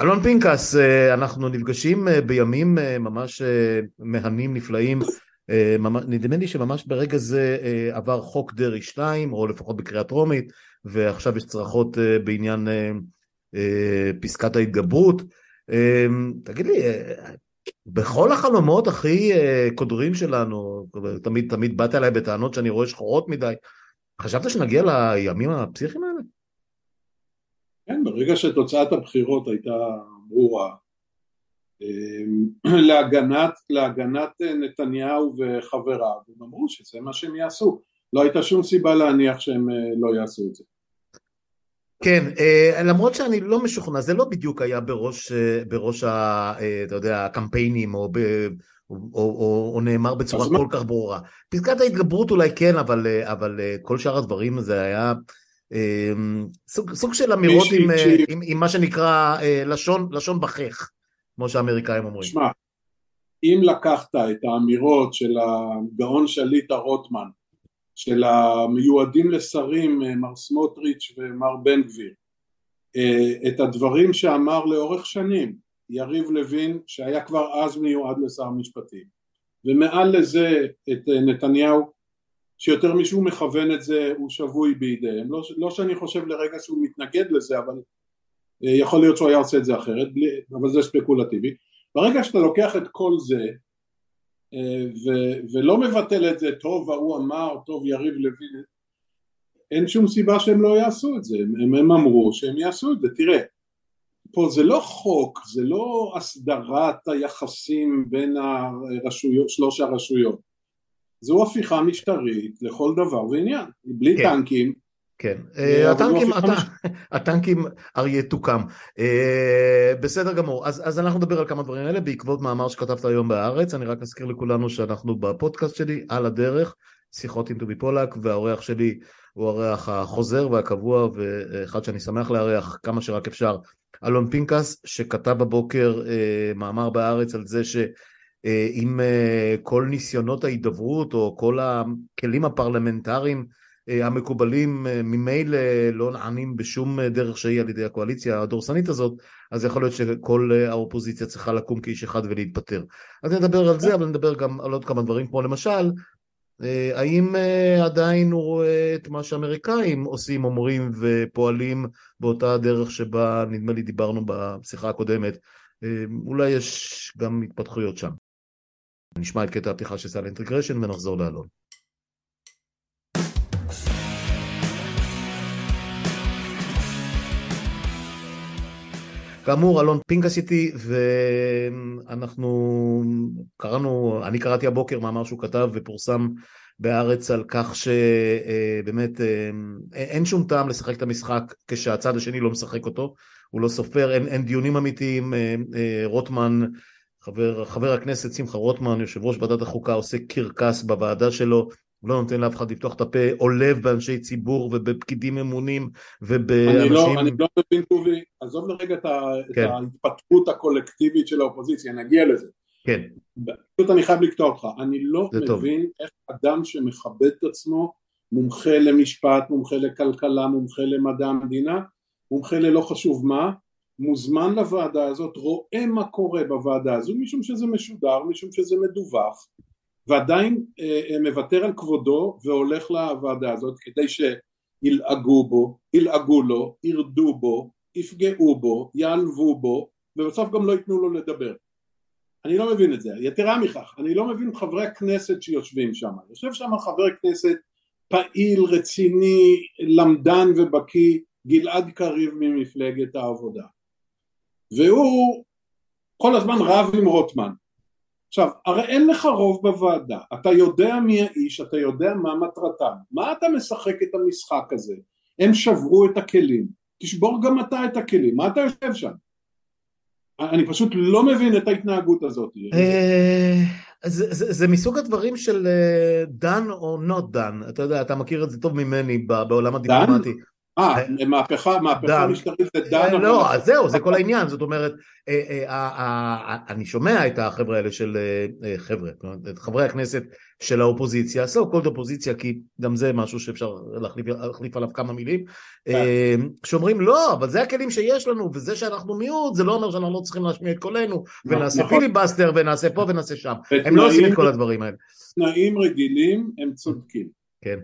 אלון פינקס, אה, אנחנו נפגשים אה, בימים אה, ממש מהנים נפלאים, נדמה לי שממש ברגע זה עבר חוק דרעי 2, או לפחות בקריאה טרומית, ועכשיו יש צרחות בעניין פסקת ההתגברות. תגיד לי, בכל החלומות הכי קודרים שלנו, תמיד תמיד באת אליי בטענות שאני רואה שחורות מדי, חשבת שנגיע לימים הפסיכיים האלה? כן, ברגע שתוצאת הבחירות הייתה ברורה, אמ, להגנת, להגנת נתניהו וחבריו, הם אמרו שזה מה שהם יעשו. לא הייתה שום סיבה להניח שהם אה, לא יעשו את זה. כן, אה, למרות שאני לא משוכנע, זה לא בדיוק היה בראש, אה, בראש ה, אתה יודע, הקמפיינים, או, ב, או, או, או נאמר בצורה כל מה? כך ברורה. פסקת ההתגברות אולי כן, אבל, אבל כל שאר הדברים זה היה... אמ, סוג, סוג של אמירות עם, אה, עם, עם מה שנקרא אה, לשון, לשון בחך, כמו שהאמריקאים אומרים. שמע, אם לקחת את האמירות של הגאון שליטה רוטמן, של המיועדים לשרים אה, מר סמוטריץ' ומר בן גביר, את הדברים שאמר לאורך שנים יריב לוין שהיה כבר אז מיועד לשר המשפטים ומעל לזה את נתניהו שיותר משהוא מכוון את זה הוא שבוי בידיהם, לא, לא שאני חושב לרגע שהוא מתנגד לזה אבל אה, יכול להיות שהוא היה עושה את זה אחרת, בלי, אבל זה ספקולטיבי, ברגע שאתה לוקח את כל זה אה, ו, ולא מבטל את זה, טוב ההוא אמר, טוב יריב לוין, אין שום סיבה שהם לא יעשו את זה, הם, הם אמרו שהם יעשו את זה, תראה, פה זה לא חוק, זה לא הסדרת היחסים בין הרשויות, שלוש הרשויות, זו הפיכה משטרית לכל דבר ועניין, בלי כן. טנקים. כן, אה, הטנקים, הטנקים אריה תוקם. אה, בסדר גמור, אז, אז אנחנו נדבר על כמה דברים האלה בעקבות מאמר שכתבת היום בהארץ, אני רק אזכיר לכולנו שאנחנו בפודקאסט שלי, על הדרך, שיחות עם טובי פולק, והאורח שלי הוא האורח החוזר והקבוע, ואחד שאני שמח לארח כמה שרק אפשר, אלון פינקס, שכתב בבוקר אה, מאמר בהארץ על זה ש... עם אה, אה, כל ניסיונות ההידברות או כל הכלים הפרלמנטריים אה, המקובלים ממילא לא נענים בשום דרך שהיא על ידי הקואליציה הדורסנית הזאת, אז יכול להיות שכל האופוזיציה צריכה לקום כאיש אחד ולהתפטר. אז נדבר על זה, אבל נדבר גם על עוד כמה דברים, כמו למשל, האם עדיין הוא רואה את מה שאמריקאים עושים, אומרים ופועלים באותה דרך שבה נדמה לי דיברנו בשיחה הקודמת, אולי יש גם התפתחויות שם. נשמע את קטע הפתיחה של Silent Regression ונחזור לאלון. כאמור אלון פנקס איתי ואנחנו קראנו, אני קראתי הבוקר מאמר שהוא כתב ופורסם בהארץ על כך שבאמת אה, אין שום טעם לשחק את המשחק כשהצד השני לא משחק אותו, הוא לא סופר, אין, אין דיונים אמיתיים, אה, אה, רוטמן חבר, חבר הכנסת שמחה רוטמן, יושב ראש ועדת החוקה, עושה קרקס בוועדה שלו, לא נותן לאף אחד לפתוח את הפה, עולב באנשי ציבור ובפקידים ממונים ובאנשים... אני לא, אני לא מבין, טובי, עזוב לרגע את, כן. את ההתפתחות הקולקטיבית של האופוזיציה, נגיע לזה. כן. פשוט אני חייב לקטוע אותך, אני לא מבין טוב. איך אדם שמכבד את עצמו, מומחה למשפט, מומחה לכלכלה, מומחה למדע המדינה, מומחה ללא חשוב מה, מוזמן לוועדה הזאת, רואה מה קורה בוועדה הזו, משום שזה משודר, משום שזה מדווח, ועדיין אה, אה, מוותר על כבודו והולך לוועדה הזאת כדי שילעגו בו, ילעגו לו, ירדו בו, יפגעו בו, יעלבו בו, ובסוף גם לא ייתנו לו לדבר. אני לא מבין את זה. יתרה מכך, אני לא מבין חברי הכנסת שיושבים שם. יושב שם חבר כנסת פעיל, רציני, למדן ובקיא, גלעד קריב ממפלגת העבודה. והוא כל הזמן רב עם רוטמן. עכשיו, הרי אין לך רוב בוועדה, אתה יודע מי האיש, אתה יודע מה מטרתם, מה אתה משחק את המשחק הזה? הם שברו את הכלים, תשבור גם אתה את הכלים, מה אתה יושב שם? אני פשוט לא מבין את ההתנהגות הזאת. אה, זה מסוג הדברים של דן או not done, אתה יודע, אתה מכיר את זה טוב ממני בעולם הדיפלומטי. אה, מהפכה, מהפכה משטרית זה דן. לא, אז זהו, זה כל העניין, זאת אומרת, אני שומע את החבר'ה האלה של, חבר'ה, את חברי הכנסת של האופוזיציה, so called אופוזיציה, כי גם זה משהו שאפשר להחליף עליו כמה מילים, כן. שאומרים לא, אבל זה הכלים שיש לנו, וזה שאנחנו מיעוט, זה לא אומר שאנחנו לא צריכים להשמיע את קולנו, ונעשה נכון. פיליבסטר, ונעשה פה ונעשה שם, הם לא עושים את כל הדברים האלה. תנאים רגילים הם צודקים. כן.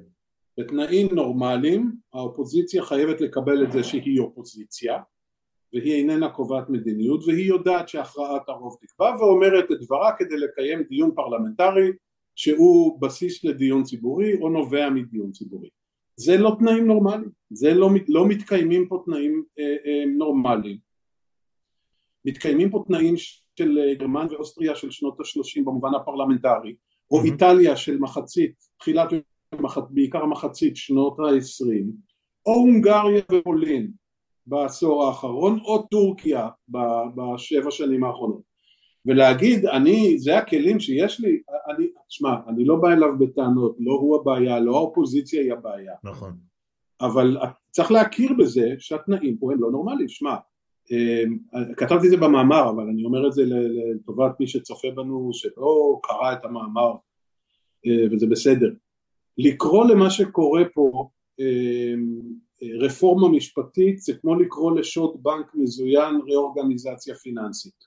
בתנאים נורמליים האופוזיציה חייבת לקבל את זה שהיא אופוזיציה והיא איננה קובעת מדיניות והיא יודעת שהכרעת הרוב תקבע ואומרת את דברה כדי לקיים דיון פרלמנטרי שהוא בסיס לדיון ציבורי או נובע מדיון ציבורי. זה לא תנאים נורמליים, זה לא, לא מתקיימים פה תנאים אה, אה, נורמליים. מתקיימים פה תנאים של אה, גרמן ואוסטריה של שנות השלושים במובן הפרלמנטרי או mm-hmm. איטליה של מחצית, תחילת בעיקר מחצית שנות העשרים, או הונגריה ופולין בעשור האחרון, או טורקיה בשבע שנים האחרונות. ולהגיד, אני, זה הכלים שיש לי, אני, שמע, אני לא בא אליו בטענות, לא הוא הבעיה, לא האופוזיציה היא הבעיה. נכון. אבל צריך להכיר בזה שהתנאים פה הם לא נורמליים. שמע, אמ, כתבתי את זה במאמר, אבל אני אומר את זה לטובת מי שצופה בנו, שלא קרא את המאמר, אה, וזה בסדר. לקרוא למה שקורה פה אמ, רפורמה משפטית זה כמו לקרוא לשוד בנק מזוין ראורגניזציה פיננסית.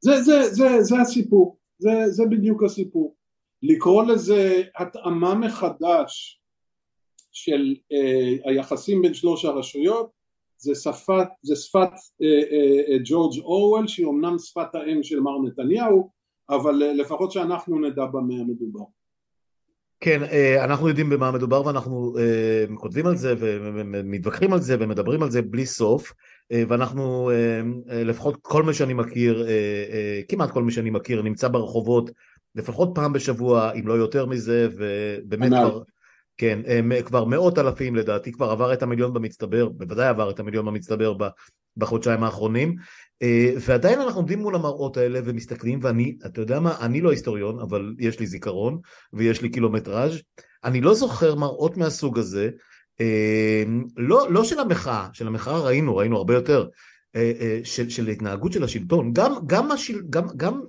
זה, זה, זה, זה הסיפור, זה, זה בדיוק הסיפור. לקרוא לזה התאמה מחדש של אה, היחסים בין שלוש הרשויות זה שפת, זה שפת אה, אה, אה, ג'ורג' אורוול שהיא אמנם שפת האם של מר נתניהו אבל אה, לפחות שאנחנו נדע במה המדובר. כן, אה, אנחנו יודעים במה מדובר ואנחנו אה, כותבים על זה ומתווכחים על זה ומדברים על זה בלי סוף אה, ואנחנו לפחות כל מי שאני מכיר, כמעט כל מי שאני מכיר נמצא ברחובות לפחות פעם בשבוע אם לא יותר מזה ובאמת כבר, כן, כבר מאות אלפים לדעתי כבר עבר את המיליון במצטבר, בוודאי עבר את המיליון במצטבר בחודשיים האחרונים. אה, ועדיין אנחנו עומדים מול המראות האלה ומסתכלים ואני, אתה יודע מה, אני לא היסטוריון אבל יש לי זיכרון ויש לי קילומטראז' אני לא זוכר מראות מהסוג הזה. אה, לא, לא של המחאה, של המחאה ראינו, ראינו הרבה יותר אה, של, של התנהגות של השלטון. גם, גם, השיל, גם, גם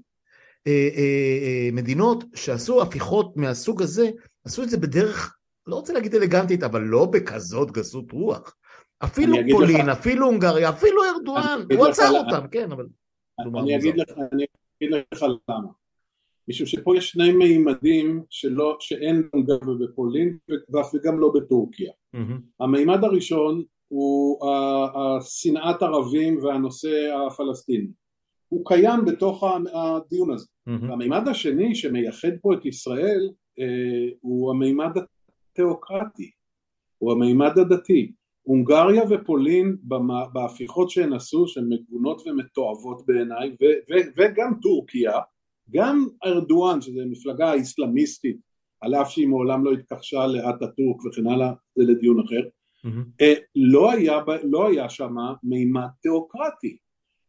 מדינות שעשו הפיכות מהסוג הזה עשו את זה בדרך לא רוצה להגיד אלגנטית אבל לא בכזאת גסות רוח אפילו פולין, לך, אפילו הונגריה, אפילו ארדואן, הוא עצר אותם, כן, אבל... אני אגיד, לך, אני אגיד לך למה. משום שפה יש שני מימדים שלא, שאין הונגריה בפולין וגם לא בטורקיה. Mm-hmm. המימד הראשון הוא השנאת ערבים והנושא הפלסטיני. הוא קיים בתוך הדיון הזה. Mm-hmm. המימד השני שמייחד פה את ישראל אה, הוא המימד התיאוקרטי, הוא המימד הדתי. הונגריה ופולין בהפיכות שהן עשו שהן מגונות ומתועבות בעיניי וגם טורקיה גם ארדואן שזה מפלגה איסלאמיסטית על אף שהיא מעולם לא התכחשה לאטאטורק וכן הלאה זה לדיון אחר mm-hmm. לא היה, לא היה שם מימד תיאוקרטי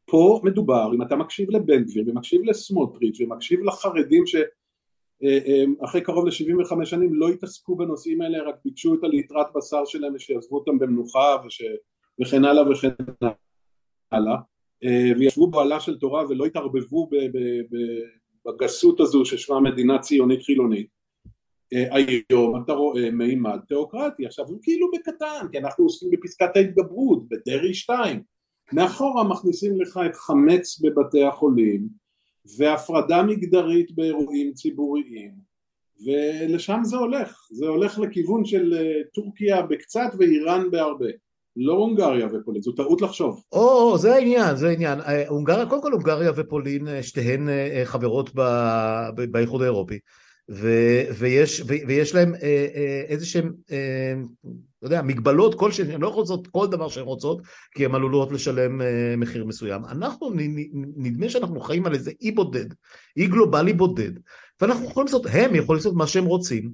פה מדובר אם אתה מקשיב לבן גביר ומקשיב לסמוטריץ' ומקשיב לחרדים ש... אה, אה, אחרי קרוב ל-75 שנים לא התעסקו בנושאים האלה רק ביקשו את הליטרת בשר שלהם ושיעזבו אותם במנוחה וש... וכן הלאה וכן הלאה. אה, וישבו בעלה של תורה ולא התערבבו. בגסות הזו ששמה מדינה ציונית חילונית. היום אתה רואה מימד תיאוקרטי. עכשיו הוא כאילו בקטן כי אנחנו עוסקים בפסקת ההתגברות בדרעי 2 מאחורה מכניסים לך את חמץ בבתי החולים והפרדה מגדרית באירועים ציבוריים ולשם זה הולך, זה הולך לכיוון של אה, טורקיה בקצת ואיראן בהרבה לא הונגריה ופולין, זו טעות לחשוב. או, או זה העניין, זה העניין. אה, הונגריה, קודם כל הונגריה ופולין אה, שתיהן חברות באיחוד האירופי. ו, ויש, ו, ויש להם אה, אה, איזה שהם, אה, לא יודע, מגבלות כלשהן, הן לא יכולות לעשות כל דבר שהן רוצות, כי הן עלולות לשלם אה, מחיר מסוים. אנחנו, נדמה שאנחנו חיים על איזה אי בודד, אי גלובלי בודד, ואנחנו יכולים לעשות, הם יכולים לעשות מה שהם רוצים,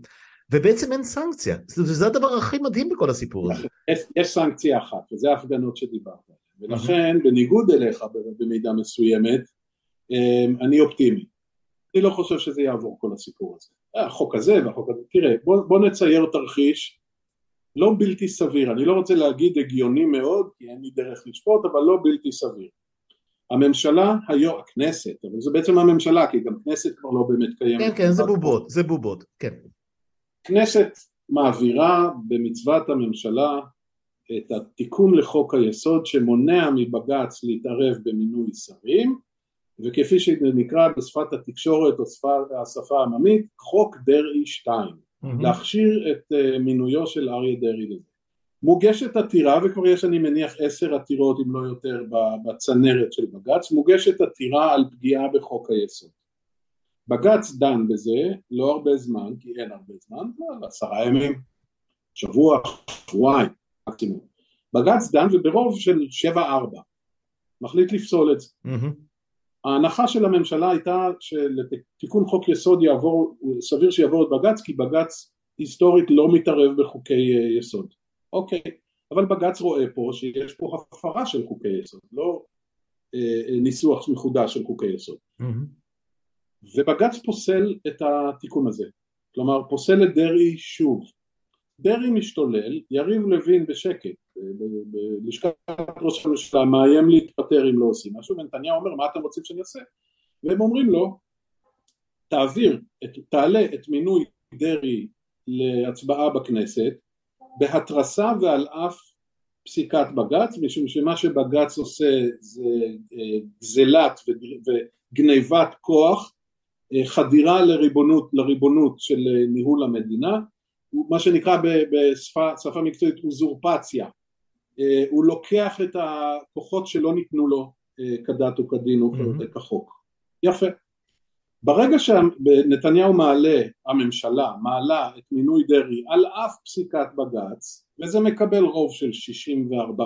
ובעצם אין סנקציה. זה, זה הדבר הכי מדהים בכל הסיפור הזה. יש, יש סנקציה אחת, וזה ההפגנות שדיברת עליהן, ולכן, בניגוד אליך במידה מסוימת, אה, אני אופטימי. אני לא חושב שזה יעבור כל הסיפור הזה. החוק הזה והחוק הזה, תראה בוא, בוא נצייר תרחיש לא בלתי סביר, אני לא רוצה להגיד הגיוני מאוד כי אין לי דרך לשפוט אבל לא בלתי סביר. הממשלה היום, הכנסת, אבל זה בעצם הממשלה כי גם כנסת כבר לא באמת קיימת. כן כן זה בובות, זה בובות, כן. כנסת מעבירה במצוות הממשלה את התיקון לחוק היסוד שמונע מבג"ץ להתערב במינוי שרים וכפי שנקרא בשפת התקשורת או שפת השפה העממית חוק דרעי 2 mm-hmm. להכשיר את uh, מינויו של אריה דרעי לזה. מוגשת עתירה וכבר יש אני מניח עשר עתירות אם לא יותר בצנרת של בג"ץ. מוגשת עתירה על פגיעה בחוק היסוד. בג"ץ דן בזה לא הרבה זמן כי אין הרבה זמן עשרה ימים שבוע שבועיים מקסימום. בג"ץ דן וברוב של שבע ארבע מחליט לפסול את זה. mm-hmm. ההנחה של הממשלה הייתה שלתיקון חוק יסוד יעבור, סביר שיעבור את בג"ץ כי בג"ץ היסטורית לא מתערב בחוקי אה, יסוד. אוקיי, אבל בג"ץ רואה פה שיש פה הפרה של חוקי יסוד, לא אה, אה ניסוח מחודש של חוקי יסוד. Mm-hmm. ובג"ץ פוסל את התיקון הזה, כלומר פוסל את דרעי שוב. דרעי משתולל, יריב לוין בשקט בלשכת ראש הממשלה מאיים להתפטר אם לא עושים משהו ונתניהו אומר מה אתם רוצים שאני אעשה? והם אומרים לו תעביר, את, תעלה את מינוי דרעי להצבעה בכנסת בהתרסה ועל אף פסיקת בג"ץ משום שמה שבג"ץ עושה זה אה, גזלת וגניבת כוח אה, חדירה לריבונות, לריבונות של אה, ניהול המדינה מה שנקרא בשפה מקצועית אוזורפציה הוא לוקח את הכוחות שלא ניתנו לו אה, כדת או כדין או. כחוק. יפה. ברגע שנתניהו מעלה, הממשלה מעלה את מינוי דרעי על אף פסיקת בג"ץ וזה מקבל רוב של 64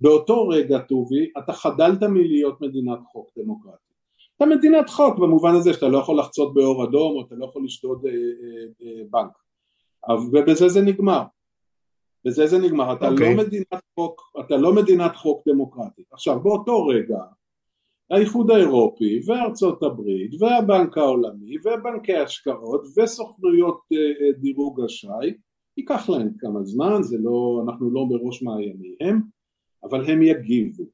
באותו רגע טובי אתה חדלת מלהיות מדינת חוק דמוקרטית אתה מדינת חוק במובן הזה שאתה לא יכול לחצות באור אדום או אתה לא יכול לשדוד אה, אה, אה, בנק ובזה זה נגמר בזה זה נגמר, אתה, okay. לא אוקיי. מדינת חוק, אתה לא מדינת חוק דמוקרטית. עכשיו באותו רגע האיחוד האירופי וארצות הברית והבנק העולמי ובנקי השקעות וסוכנויות אה, אה, דירוג אשראי ייקח להם כמה זמן, זה לא, אנחנו לא בראש מעייניהם, אבל הם יגיבו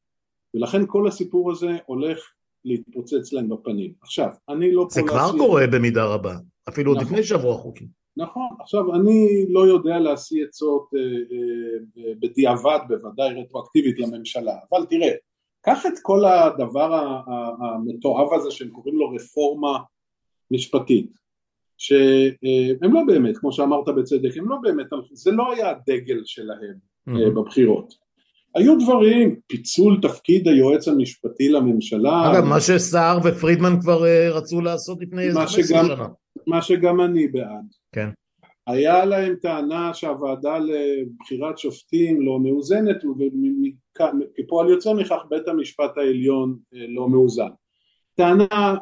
ולכן כל הסיפור הזה הולך להתפוצץ להם בפנים. עכשיו, אני לא... זה כבר להסיע... קורה במידה רבה, אפילו נכון. לפני שבוע חוקים. נכון, עכשיו אני לא יודע להשיא עצות אה, אה, אה, בדיעבד בוודאי רטרואקטיבית לממשלה, אבל תראה, קח את כל הדבר המתועב הזה שהם קוראים לו רפורמה משפטית, שהם לא באמת, כמו שאמרת בצדק, הם לא באמת, זה לא היה הדגל שלהם mm-hmm. בבחירות. היו דברים, פיצול תפקיד היועץ המשפטי לממשלה. אגב, מה שסער ופרידמן כבר רצו לעשות לפני איזה 15 שנה. מה שגם אני בעד. כן. היה להם טענה שהוועדה לבחירת שופטים לא מאוזנת וכפועל יוצא מכך בית המשפט העליון אה, לא מאוזן. טענה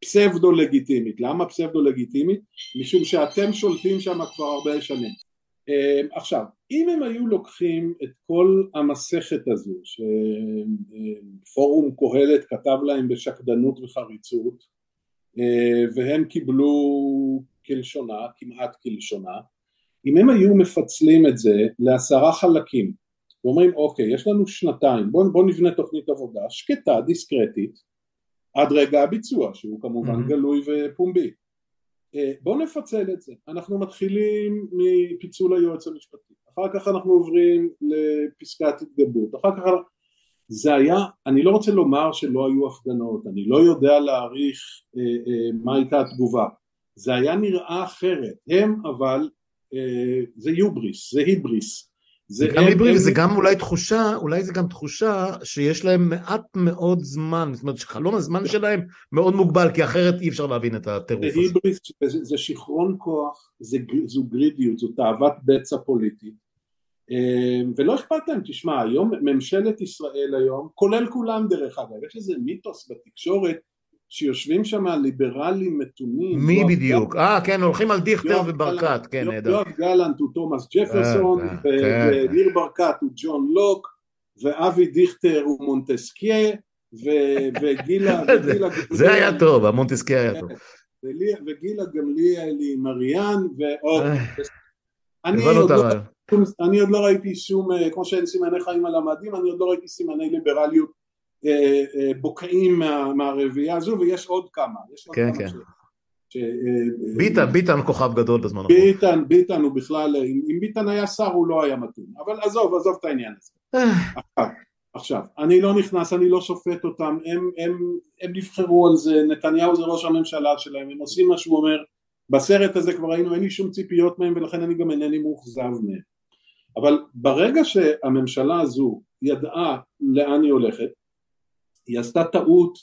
פסבדו לגיטימית. למה פסבדו לגיטימית? משום שאתם שולטים שם כבר הרבה שנים. אה, עכשיו, אם הם היו לוקחים את כל המסכת הזו שפורום קהלת כתב להם בשקדנות וחריצות אה, והם קיבלו כלשונה, כמעט כלשונה, אם הם היו מפצלים את זה לעשרה חלקים ואומרים אוקיי יש לנו שנתיים בוא, בוא נבנה תוכנית עבודה שקטה דיסקרטית עד רגע הביצוע שהוא כמובן mm-hmm. גלוי ופומבי. אה, בוא נפצל את זה. אנחנו מתחילים מפיצול היועץ המשפטי. אחר כך אנחנו עוברים לפסקת התגברות. אחר כך זה היה, אני לא רוצה לומר שלא היו הפגנות, אני לא יודע להעריך אה, אה, מה הייתה התגובה, זה היה נראה אחרת, הם אבל, אה, זה יובריס, זה היבריס. זה, זה גם היבריס, הם... זה גם אולי תחושה, אולי זה גם תחושה שיש להם מעט מאוד זמן, זאת אומרת שחלום הזמן שלהם מאוד מוגבל, כי אחרת אי אפשר להבין את הטירוף הזה. זה היבריס, זה, זה שיכרון כוח, זה, זו גרידיות, זו תאוות בצע פוליטית. אמ, ולא אכפת להם, תשמע, היום ממשלת ישראל היום, כולל כולם דרך אגב, יש איזה מיתוס בתקשורת שיושבים שם ליברלים מתונים. מי בדיוק? אה, כן, הולכים על דיכטר וברקת, כן, נהדר. יואב גלנט הוא תומאס ג'פרסון, אה, כן. וניר ברקת הוא ג'ון לוק, ואבי דיכטר הוא מונטסקיה, וגילה... זה היה טוב, המונטסקיה היה טוב. וגילה גמליאל היא מריאן. אני עוד, לא, אני עוד לא ראיתי שום, אה, כמו שאין סימני חיים על המדים, אני עוד לא ראיתי סימני ליברליות אה, אה, בוקעים מה, מהרביעייה הזו, ויש עוד כמה. יש עוד כן, כמה כן. ש... ביטן, ביטן כוכב גדול בזמן האחרון. ביטן, ביטן הוא בכלל, אם ביטן היה שר הוא לא היה מתאים, אבל עזוב, עזוב את העניין הזה. עכשיו, עכשיו, אני לא נכנס, אני לא שופט אותם, הם, הם, הם נבחרו על זה, נתניהו זה ראש הממשלה שלהם, הם עושים מה שהוא אומר, בסרט הזה כבר ראינו, אין לי שום ציפיות מהם ולכן אני גם אינני מאוכזב מהם. אבל ברגע שהממשלה הזו ידעה לאן היא הולכת, עשתה טעות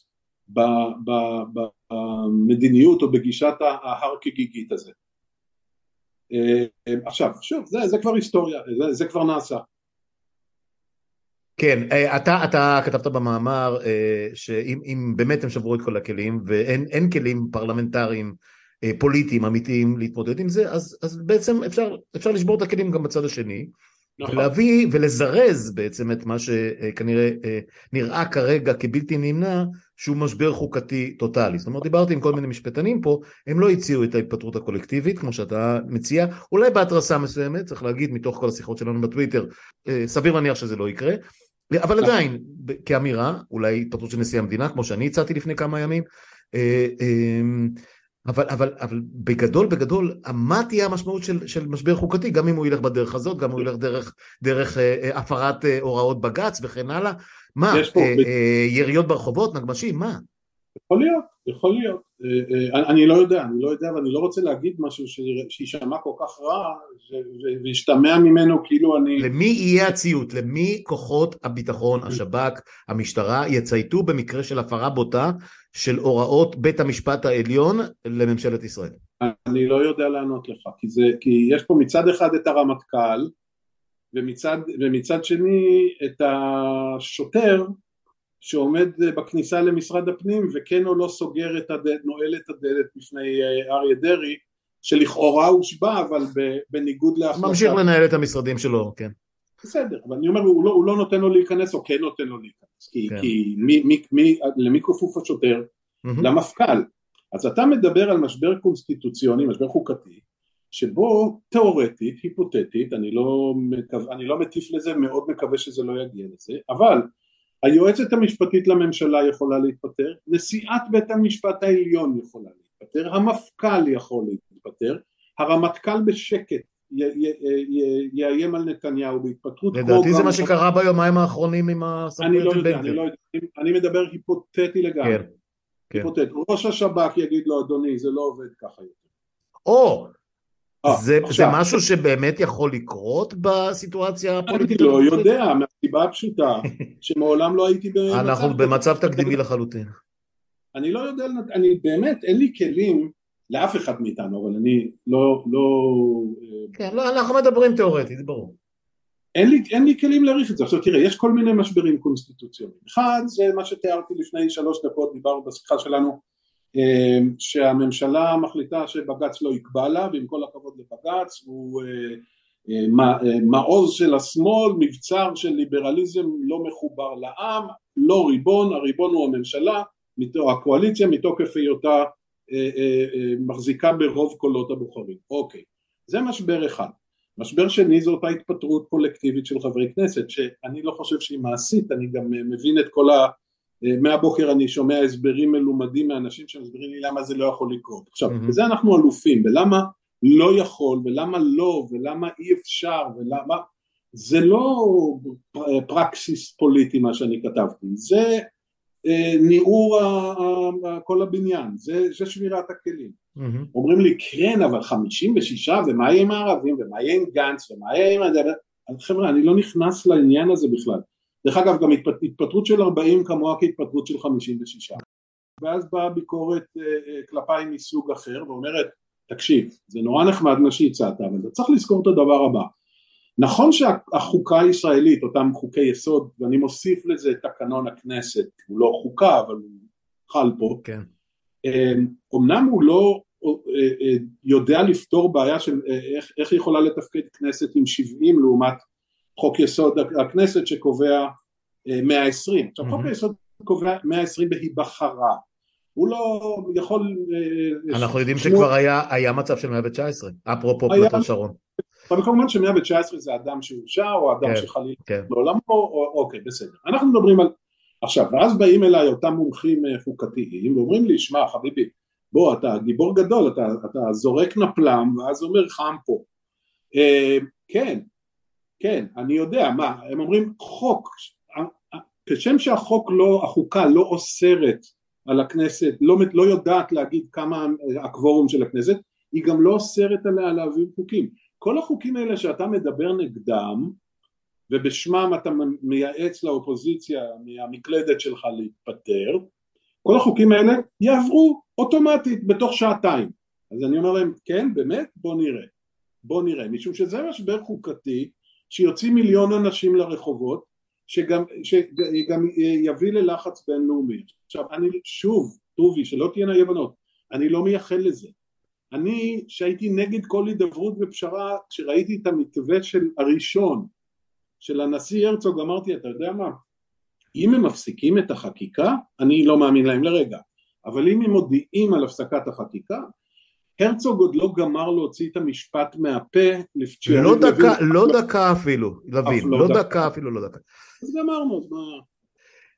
במדיניות או בגישת ההר כגיגית הזה. אה, עכשיו, שוב, זה, זה כבר היסטוריה, זה, זה כבר נעשה. כן, אה, אתה, אתה כתבת במאמר אה, שאם באמת הם שברו את כל הכלים ואין כלים פרלמנטריים פוליטיים אמיתיים להתמודד עם זה, אז, אז בעצם אפשר, אפשר לשבור את הכלים גם בצד השני. נכון. ולהביא ולזרז בעצם את מה שכנראה אה, נראה כרגע כבלתי נמנע שהוא משבר חוקתי טוטאלי. זאת אומרת דיברתי עם כל מיני משפטנים פה, הם לא הציעו את ההתפטרות הקולקטיבית כמו שאתה מציע, אולי בהתרסה מסוימת, צריך להגיד מתוך כל השיחות שלנו בטוויטר, אה, סביר להניח שזה לא יקרה, אבל נכון. עדיין כאמירה, אולי התפטרות של נשיא המדינה כמו שאני הצעתי לפני כמה ימים, אה, אבל, אבל, אבל בגדול, בגדול, מה תהיה המשמעות של, של משבר חוקתי, גם אם הוא ילך בדרך הזאת, גם אם הוא ילך דרך, דרך אה, אה הפרת אה, הוראות בג"ץ וכן הלאה? מה, אה, אה, יריות ברחובות, נגמשים, מה? יכול להיות, יכול להיות. אה, אה, אני לא יודע, אני לא יודע ואני לא רוצה להגיד משהו שיישמע כל כך רע וישתמע ממנו כאילו אני... למי יהיה הציות? למי כוחות הביטחון, השב"כ, המשטרה, יצייתו במקרה של הפרה בוטה של הוראות בית המשפט העליון לממשלת ישראל? אני לא יודע לענות לך, כי, זה, כי יש פה מצד אחד את הרמטכ"ל ומצד, ומצד שני את השוטר שעומד בכניסה למשרד הפנים וכן או לא סוגר את הדלת, נועל את הדלת בפני אה, אריה דרעי שלכאורה הושבע אבל בניגוד להחלטה. ממשיך לנהל את המשרדים שלו, כן. בסדר, אבל אני אומר הוא לא, הוא לא נותן לו להיכנס או כן נותן לו להיכנס כי, כן. כי מי, מי, מי, למי כפוף השוטר? Mm-hmm. למפכ"ל. אז אתה מדבר על משבר קונסטיטוציוני, משבר חוקתי שבו תאורטית, היפותטית, אני לא, מקו... אני לא מטיף לזה, מאוד מקווה שזה לא יגיע לזה, אבל היועצת המשפטית לממשלה יכולה להתפטר, נשיאת בית המשפט העליון יכולה להתפטר, המפכ"ל יכול להתפטר, הרמטכ"ל בשקט יאיים על נתניהו בהתפטרות. לדעתי זה מה שקרה ביומיים האחרונים עם הסמכויות לא של בן גביר. אני מדבר היפותטי לגמרי. כן, כן. ראש השב"כ יגיד לו אדוני זה לא עובד ככה יותר. או, זה, זה משהו שבאמת יכול לקרות בסיטואציה הפוליטית? אני לא יודע, מהסיבה הפשוטה, שמעולם לא הייתי במצב... אנחנו במצב תקדימי לחלוטין. אני לא יודע, אני באמת, אין לי כלים לאף אחד מאיתנו, אבל אני לא... לא כן, לא, אנחנו מדברים תיאורטית, זה ברור. אין לי, אין לי כלים להעריך את זה. עכשיו תראה, יש כל מיני משברים קונסטיטוציוניים. אחד, זה מה שתיארתי לפני שלוש דקות, דיברנו בשיחה שלנו אה, שהממשלה מחליטה שבג"ץ לא יקבע לה ועם כל הכבוד לבג"ץ הוא אה, אה, מעוז של השמאל, מבצר של ליברליזם לא מחובר לעם, לא ריבון, הריבון הוא הממשלה, הקואליציה מתוקף היותה מחזיקה ברוב קולות הבוחרים. אוקיי, זה משבר אחד. משבר שני זה אותה התפטרות קולקטיבית של חברי כנסת שאני לא חושב שהיא מעשית, אני גם מבין את כל ה... מהבוקר אני שומע הסברים מלומדים מאנשים שמסבירים לי למה זה לא יכול לקרות. עכשיו, mm-hmm. בזה אנחנו אלופים, ולמה לא יכול, ולמה לא, ולמה אי אפשר, ולמה... זה לא פרקסיס פוליטי מה שאני כתבתי, זה אה, ניעור כל הבניין, זה, זה שבירת הכלים. Mm-hmm. אומרים לי, כן, אבל חמישים ושישה, ומה יהיה עם הערבים, ומה יהיה עם גנץ, ומה יהיה עם... חבר'ה, אני לא נכנס לעניין הזה בכלל. דרך אגב גם התפטרות של 40 כמוה כהתפטרות של 56 ואז באה ביקורת אה, אה, כלפיי מסוג אחר ואומרת תקשיב זה נורא נחמד מה שהצעת אבל אתה צריך לזכור את הדבר הבא נכון שהחוקה הישראלית אותם חוקי יסוד ואני מוסיף לזה את תקנון הכנסת הוא לא חוקה אבל הוא חל פה כן. אומנם הוא לא אה, יודע לפתור בעיה של איך, איך יכולה לתפקד כנסת עם 70 לעומת חוק יסוד הכנסת שקובע 120. אה, עכשיו חוק היסוד קובע 120 בהיבחרה. הוא לא יכול... אה, אנחנו יודעים שכבר היה, מצב של 119, אפרופו פלטון שרון. אבל כמובן ש-119 זה אדם שהורשע, או אדם כן, שחלילה כן. לעולמו, או אוקיי, בסדר. אנחנו מדברים על... עכשיו, ואז באים אליי אותם מומחים אה, חוקתיים, ואומרים לי, שמע, חביבי, בוא, אתה גיבור גדול, אתה, אתה זורק נפלם, ואז אומר חם פה. אה, כן, כן, אני יודע, מה, הם אומרים חוק, כשם שהחוק לא, החוקה לא אוסרת על הכנסת, לא, לא יודעת להגיד כמה הקוורום של הכנסת, היא גם לא אוסרת עליה להעביר חוקים. כל החוקים האלה שאתה מדבר נגדם, ובשמם אתה מייעץ לאופוזיציה מהמקלדת שלך להתפטר, כל החוקים האלה יעברו אוטומטית בתוך שעתיים. אז אני אומר להם, כן, באמת? בוא נראה. בוא נראה, משום שזה משבר חוקתי שיוצאים מיליון אנשים לרחובות, שגם, שגם יביא ללחץ בינלאומי. עכשיו, אני שוב, טובי, שלא תהיינה אי הבנות, אני לא מייחל לזה. אני, שהייתי נגד כל הידברות ופשרה, כשראיתי את המתווה של הראשון, של הנשיא הרצוג, אמרתי, אתה יודע מה, אם הם מפסיקים את החקיקה, אני לא מאמין להם לרגע, אבל אם הם מודיעים על הפסקת החקיקה, הרצוג עוד לא גמר להוציא את המשפט מהפה לא דקה, לא דקה אפילו, לוין, לא, לא דקה אפילו לא דקה. אז גמרנו, אז מה...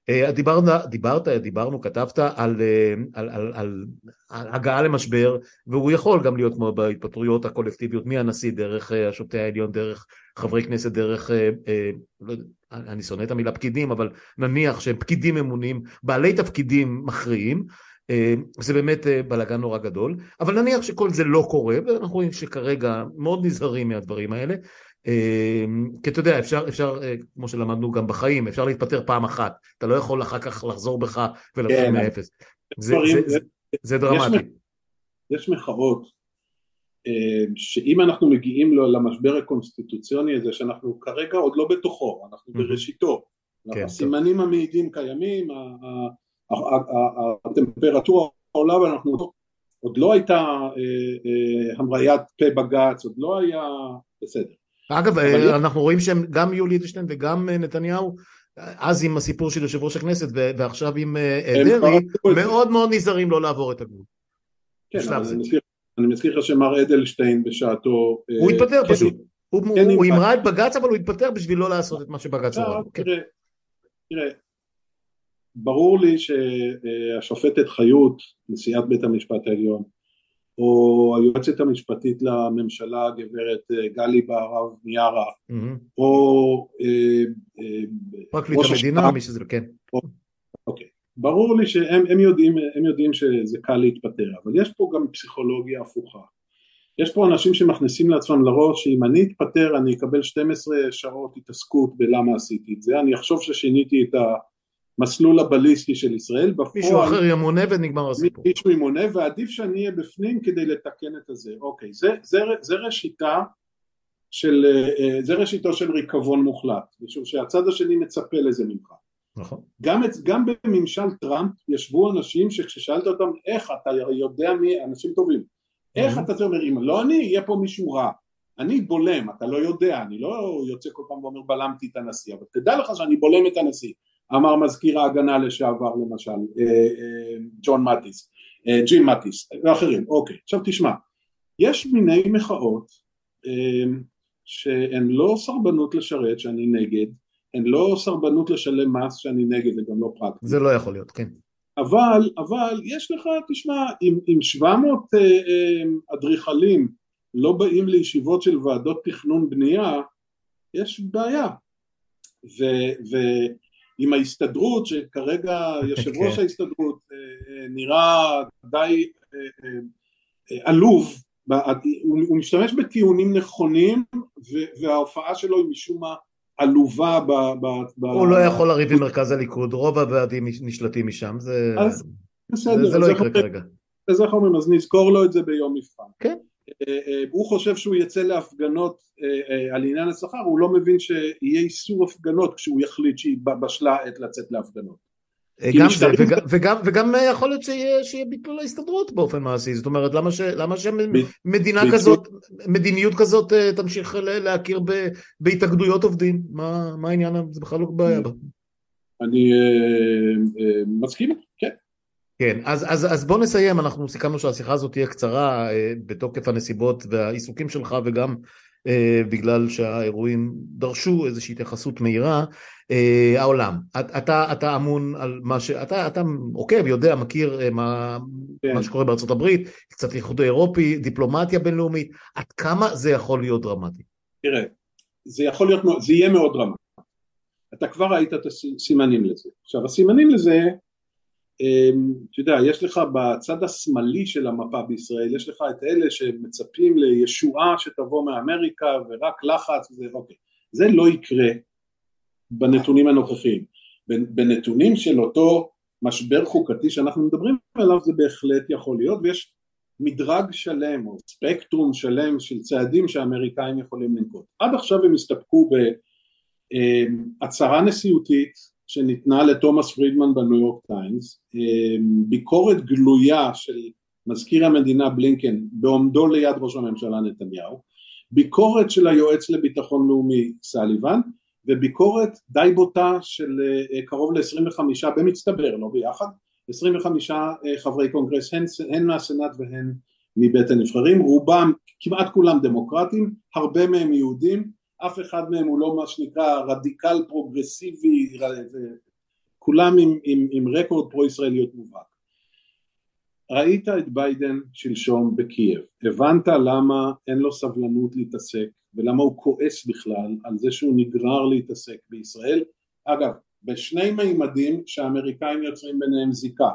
אה, דיברת, דיברת, דיברנו, כתבת על, אה, על, על, על, על הגעה למשבר והוא יכול גם להיות כמו בהתפטרויות הקולקטיביות מהנשיא דרך אה, השופטי העליון, דרך חברי כנסת, דרך, לא, אני שונא את המילה פקידים, אבל נניח שהם פקידים ממונים, בעלי תפקידים מכריעים, זה באמת בלאגן נורא גדול, אבל נניח שכל זה לא קורה ואנחנו רואים שכרגע מאוד נזהרים מהדברים האלה אמ, כי אתה יודע, אפשר, אפשר, אה, כמו שלמדנו גם בחיים, אפשר להתפטר פעם אחת, אתה לא יכול אחר כך לחזור בך ולהתחיל כן. מאפס. זה, זה, זה, זה דרמטי. יש, יש מחאות שאם אנחנו מגיעים למשבר הקונסטיטוציוני הזה, שאנחנו כרגע עוד לא בתוכו, אנחנו בראשיתו, כן, הסימנים המעידים קיימים, הטמפרטורה עולה ואנחנו עוד לא הייתה אה, אה, המריית פה בג"ץ, עוד לא היה בסדר. אגב, אה, אנחנו רואים שהם, גם יולי אדלשטיין וגם נתניהו, אז עם הסיפור של יושב ראש הכנסת ועכשיו עם דרעי, מאוד מאוד נזהרים לא לעבור את הגבול. כן, אני מזכיר לך שמר אדלשטיין בשעתו... הוא התפטר כן, פשוט. כן, הוא אמרה את בג"ץ אבל הוא התפטר בשביל לא לעשות את מה שבג"ץ אמר. כן. תראה, ברור לי שהשופטת חיות, נשיאת בית המשפט העליון, או היועצת המשפטית לממשלה גברת אה, גלי בהרב מיארה, mm-hmm. או אה, אה, פרקליט המדינה, מי שזה, כן. אוקיי. ברור לי שהם הם יודעים, הם יודעים שזה קל להתפטר, אבל יש פה גם פסיכולוגיה הפוכה. יש פה אנשים שמכניסים לעצמם לראש שאם אני אתפטר אני אקבל 12 שעות התעסקות בלמה עשיתי את זה, אני אחשוב ששיניתי את ה... המסלול הבליסטי של ישראל, בפועל מישהו אחר ימונה ונגמר הסיפור. מישהו ימונה ועדיף שאני אהיה בפנים כדי לתקן את הזה, אוקיי, זה, זה, זה ראשיתה של, אה, זה ראשיתו של ריקבון מוחלט, משום שהצד השני מצפה לזה ממך. נכון. גם, גם בממשל טראמפ ישבו אנשים שכששאלת אותם איך אתה יודע מי, אנשים טובים, איך אתה אומר אם לא אני יהיה פה מישהו רע, אני בולם, אתה לא יודע, אני לא יוצא כל פעם ואומר בלמתי את הנשיא, אבל תדע לך שאני בולם את הנשיא, אמר מזכיר ההגנה לשעבר למשל, אה, אה, ג'ון מטיס, אה, ג'ים מטיס ואחרים, אוקיי, עכשיו תשמע, יש מיני מחאות שהן לא סרבנות לשרת שאני נגד, הן לא סרבנות לשלם מס שאני נגד, זה גם לא פרקטי. זה לא יכול להיות, כן. אבל, אבל יש לך, תשמע, אם, אם 700 אדריכלים לא באים לישיבות של ועדות תכנון בנייה, יש בעיה. ו, ו, עם ההסתדרות שכרגע יושב ראש כן. ההסתדרות אה, אה, נראה די אה, עלוב הוא משתמש בטיעונים נכונים וההופעה שלו היא משום מה עלובה ב... הוא לא יכול לריב עם מרכז הליכוד, רוב הוועדים נשלטים משם, זה, זה לא יקרה כרגע. אז איך אומרים, אז נזכור לו את זה ביום מבחן. כן. אה, אה, הוא חושב שהוא יצא להפגנות אה, על עניין השכר, הוא לא מבין שיהיה איסור הפגנות כשהוא יחליט שהיא בשלה עת לצאת להפגנות. גם זה, וגם, וגם, וגם יכול להיות שיהיה, שיהיה ביטול ההסתדרות באופן מעשי, זאת אומרת למה, ש, למה שמדינה ב- כזאת, מדיניות כזאת תמשיך להכיר ב, בהתאגדויות עובדים, מה, מה העניין, זה בכלל לא בעיה. אני מסכים, כן. כן, אז, אז, אז בוא נסיים, אנחנו סיכמנו שהשיחה הזאת תהיה קצרה אה, בתוקף הנסיבות והעיסוקים שלך וגם בגלל שהאירועים דרשו איזושהי התייחסות מהירה, העולם. אתה, אתה אמון על מה ש... אתה, אתה עוקב, יודע, מכיר מה, כן. מה שקורה בארצות הברית, קצת איחוד האירופי, דיפלומטיה בינלאומית, עד כמה זה יכול להיות דרמטי? תראה, זה יכול להיות, זה יהיה מאוד דרמטי. אתה כבר ראית את הסימנים לזה. עכשיו הסימנים לזה, אתה יודע, יש לך בצד השמאלי של המפה בישראל, יש לך את אלה שמצפים לישועה שתבוא מאמריקה ורק לחץ וזה, אוקיי. זה לא יקרה בנתונים הנוכחיים. בנתונים של אותו משבר חוקתי שאנחנו מדברים עליו זה בהחלט יכול להיות ויש מדרג שלם או ספקטרום שלם של צעדים שהאמריקאים יכולים לנקוט. עד עכשיו הם הסתפקו בהצהרה נשיאותית שניתנה לתומאס פרידמן בניו יורק טיימס, ביקורת גלויה של מזכיר המדינה בלינקן בעומדו ליד ראש הממשלה נתניהו, ביקורת של היועץ לביטחון לאומי סליבן וביקורת די בוטה של קרוב ל-25 במצטבר, לא ביחד, 25 אה, חברי קונגרס הן, הן מהסנאט והן מבית הנבחרים, רובם, כמעט כולם דמוקרטים, הרבה מהם יהודים, אף אחד מהם הוא לא מה שנקרא רדיקל פרוגרסיבי, כולם עם, עם, עם רקורד פרו ישראליות מובהק. ראית את ביידן שלשום בקייב, הבנת למה אין לו סבלנות להתעסק ולמה הוא כועס בכלל על זה שהוא נגרר להתעסק בישראל, אגב בשני מימדים שהאמריקאים יוצרים ביניהם זיקה.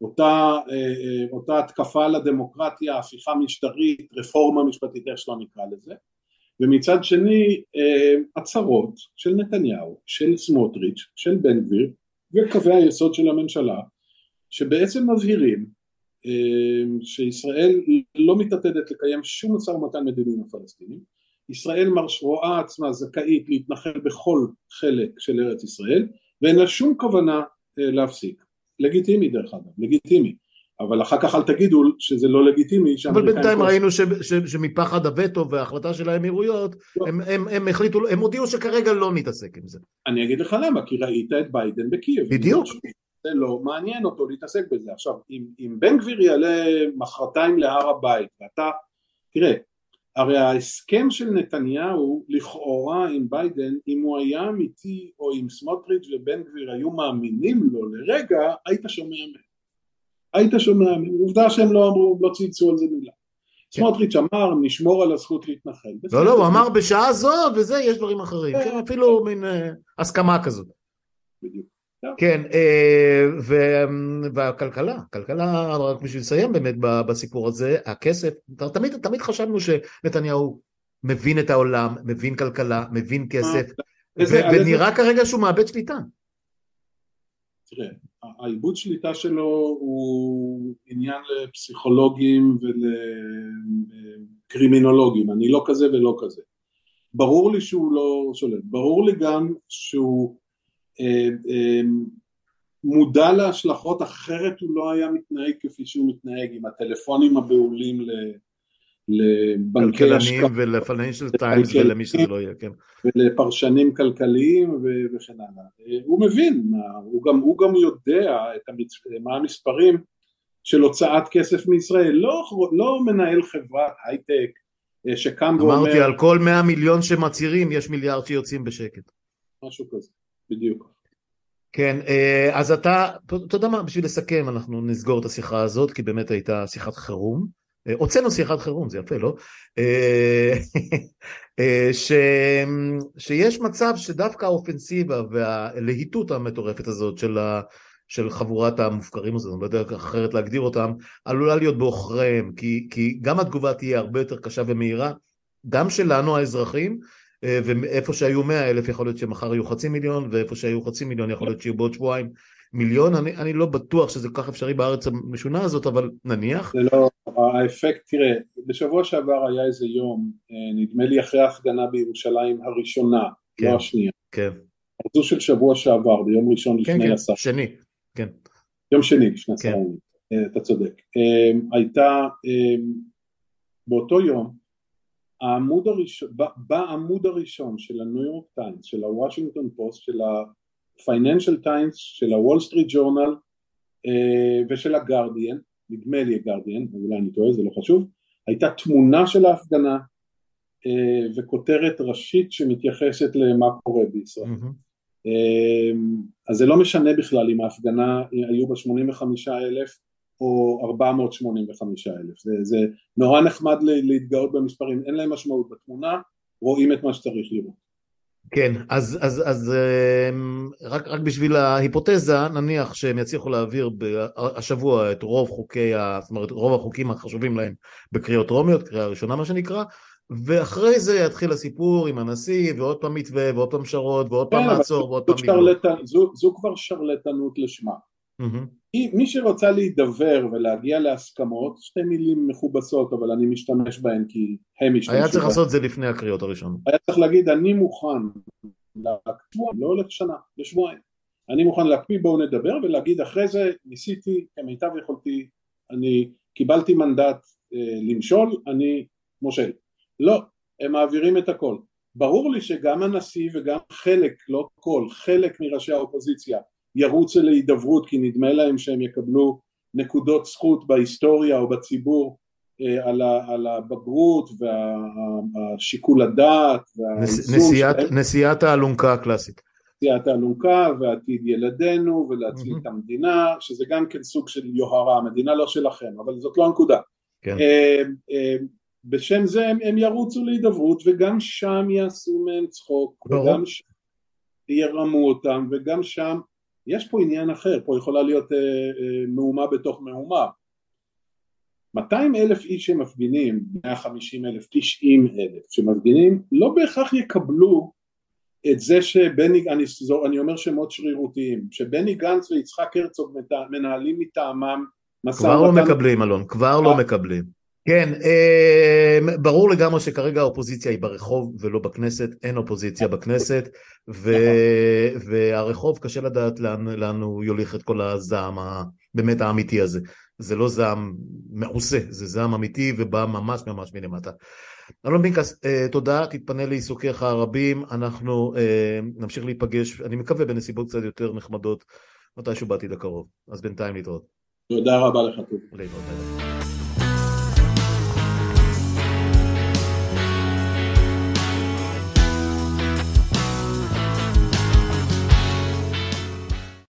אותה, אה, אה, אותה התקפה על הדמוקרטיה, הפיכה משטרית, רפורמה משפטית, איך שלא נקרא לזה ומצד שני אה, הצהרות של נתניהו, של סמוטריץ', של בן גביר וקווי היסוד של הממשלה שבעצם מבהירים שישראל לא מתעתדת לקיים שום משא ומתן מדיני עם הפלסטינים ישראל רואה עצמה זכאית להתנחל בכל חלק של ארץ ישראל ואין לה שום כוונה אה, להפסיק. לגיטימי דרך אגב, לגיטימי. אבל אחר כך אל תגידו שזה לא לגיטימי. אבל בינתיים ראינו ש, ש, שמפחד הווטו וההחלטה של האמירויות, לא. הם, הם, הם החליטו, הם הודיעו שכרגע לא נתעסק עם זה. אני אגיד לך למה, כי ראית את ביידן בקייב. בדיוק. זה לא מעניין אותו להתעסק בזה. עכשיו, אם, אם בן גביר יעלה מחרתיים להר הבית, ואתה, תראה, הרי ההסכם של נתניהו לכאורה עם ביידן אם הוא היה אמיתי או אם סמוטריץ' ובן גביר היו מאמינים לו לרגע היית שומע מהם היית שומע עובדה שהם לא אמרו לא צייצו על זה מילה. כן. סמוטריץ' אמר נשמור על הזכות להתנחל. לא לא הוא אמר בשעה זאת וזה יש דברים אחרים. כן, אפילו מין אה, הסכמה כזאת. בדיוק. כן, אה, והכלכלה, כלכלה, רק בשביל לסיים באמת בסיפור הזה, הכסף, תמיד, תמיד חשבנו שנתניהו מבין את העולם, מבין כלכלה, מבין כסף, ונראה כרגע שהוא מאבד שליטה. תראה, העיבוד שליטה שלו הוא עניין לפסיכולוגים ולקרימינולוגים, אני לא כזה ולא כזה. ברור לי שהוא לא שולט, ברור לי גם שהוא אה, אה, מודע להשלכות אחרת הוא לא היה מתנהג כפי שהוא מתנהג עם הטלפונים הבהולים לבנקי השקעה ולפייניישל טיימס ולמי שזה לא יהיה, כן. ולפרשנים כלכליים וכן הלאה. אה, הוא מבין, הוא גם, הוא גם יודע המצ... מה המספרים של הוצאת כסף מישראל, לא, לא מנהל חברת הייטק שקם ואומר... אמרתי, על כל 100 מיליון שמצהירים יש מיליארד שיוצאים בשקט. משהו כזה. בדיוק. כן, אה, אז אתה, אתה יודע מה, בשביל לסכם אנחנו נסגור את השיחה הזאת, כי באמת הייתה שיחת חירום. אה, הוצאנו שיחת חירום, זה יפה, לא? אה, ש... שיש מצב שדווקא האופנסיבה והלהיטות המטורפת הזאת של, ה... של חבורת המופקרים הזאת, אני לא יודע אחרת להגדיר אותם, עלולה להיות בעוכריהם, כי, כי גם התגובה תהיה הרבה יותר קשה ומהירה, גם שלנו האזרחים, אה, ואיפה שהיו מאה אלף יכול להיות שמחר יהיו חצי מיליון ואיפה שהיו חצי מיליון יכול להיות שיהיו בעוד שבועיים מיליון אני, אני לא בטוח שזה כל כך אפשרי בארץ המשונה הזאת אבל נניח. זה לא האפקט תראה בשבוע שעבר היה איזה יום אה, נדמה לי אחרי ההפגנה בירושלים הראשונה לא כן, לא השנייה. כן. זו של שבוע שעבר ביום ראשון כן, לפני כן, הסף שני כן. יום שני לפני כן. אה, אתה צודק. הייתה באותו יום העמוד הראשון, בעמוד הראשון של הניו יורק טיימס, של הוושינגטון פוסט, של הפייננשל טיימס, של הוול סטריט ג'ורנל ושל הגרדיאן, נדמה לי הגרדיאן, אולי אני טועה, זה לא חשוב, הייתה תמונה של ההפגנה וכותרת ראשית שמתייחסת למה קורה בישראל. Mm-hmm. אז זה לא משנה בכלל אם ההפגנה היו בה 85 אלף או 485 אלף, זה, זה נורא נחמד להתגאות במספרים, אין להם משמעות בתמונה, רואים את מה שצריך לראות. כן, אז, אז, אז אמ, רק, רק בשביל ההיפותזה, נניח שהם יצליחו להעביר השבוע את רוב חוקי, ה, זאת אומרת רוב החוקים החשובים להם בקריאות טרומיות, קריאה ראשונה מה שנקרא, ואחרי זה יתחיל הסיפור עם הנשיא, ועוד פעם מתווה, ועוד פעם שרות, ועוד פעם כן, לעצור, ועוד פעם... זו, זו כבר שרלטנות לשמה. Mm-hmm. מי שרוצה להידבר ולהגיע להסכמות, שתי מילים מכובסות אבל אני משתמש בהן כי הם משתמשים בהן. היה צריך לעשות את זה לפני הקריאות הראשונות. היה צריך להגיד אני מוכן להקפיא, לא הולך שנה, לשבועיים. אני מוכן להקפיא בואו נדבר ולהגיד אחרי זה ניסיתי כמיטב יכולתי, אני קיבלתי מנדט אה, למשול, אני מושל. לא, הם מעבירים את הכל. ברור לי שגם הנשיא וגם חלק, לא כל, חלק מראשי האופוזיציה ירוצו להידברות כי נדמה להם שהם יקבלו נקודות זכות בהיסטוריה או בציבור אה, על, ה, על הבגרות והשיקול הדעת נשיאת, נשיאת האלונקה הקלאסית נשיאת האלונקה ועתיד ילדינו ולהציל mm-hmm. את המדינה שזה גם כן סוג של יוהרה המדינה לא שלכם אבל זאת לא הנקודה כן. אה, אה, בשם זה הם, הם ירוצו להידברות וגם שם יעשו מהם צחוק ברור. וגם שם ירמו אותם וגם שם יש פה עניין אחר, פה יכולה להיות אה, אה, מהומה בתוך מהומה. 200 אלף איש שמפגינים, 150 אלף, 90 אלף שמפגינים, לא בהכרח יקבלו את זה שבני, אני, אני אומר שמות שרירותיים, שבני גנץ ויצחק הרצוג מנהלים מטעמם כבר לא מקבלים אלון, כבר לא מקבלים. כן, אה, ברור לגמרי שכרגע האופוזיציה היא ברחוב ולא בכנסת, אין אופוזיציה בכנסת, ו, והרחוב קשה לדעת לאן, לאן הוא יוליך את כל הזעם הבאמת האמיתי הזה. זה לא זעם מעושה, זה זעם אמיתי ובא ממש ממש מלמטה. אלון פינקס, אה, תודה, תתפנה לעיסוקיך הרבים, אנחנו אה, נמשיך להיפגש, אני מקווה בנסיבות קצת יותר נחמדות, מתישהו בעתיד הקרוב, אז בינתיים להתראות. תודה רבה לך. להתראות.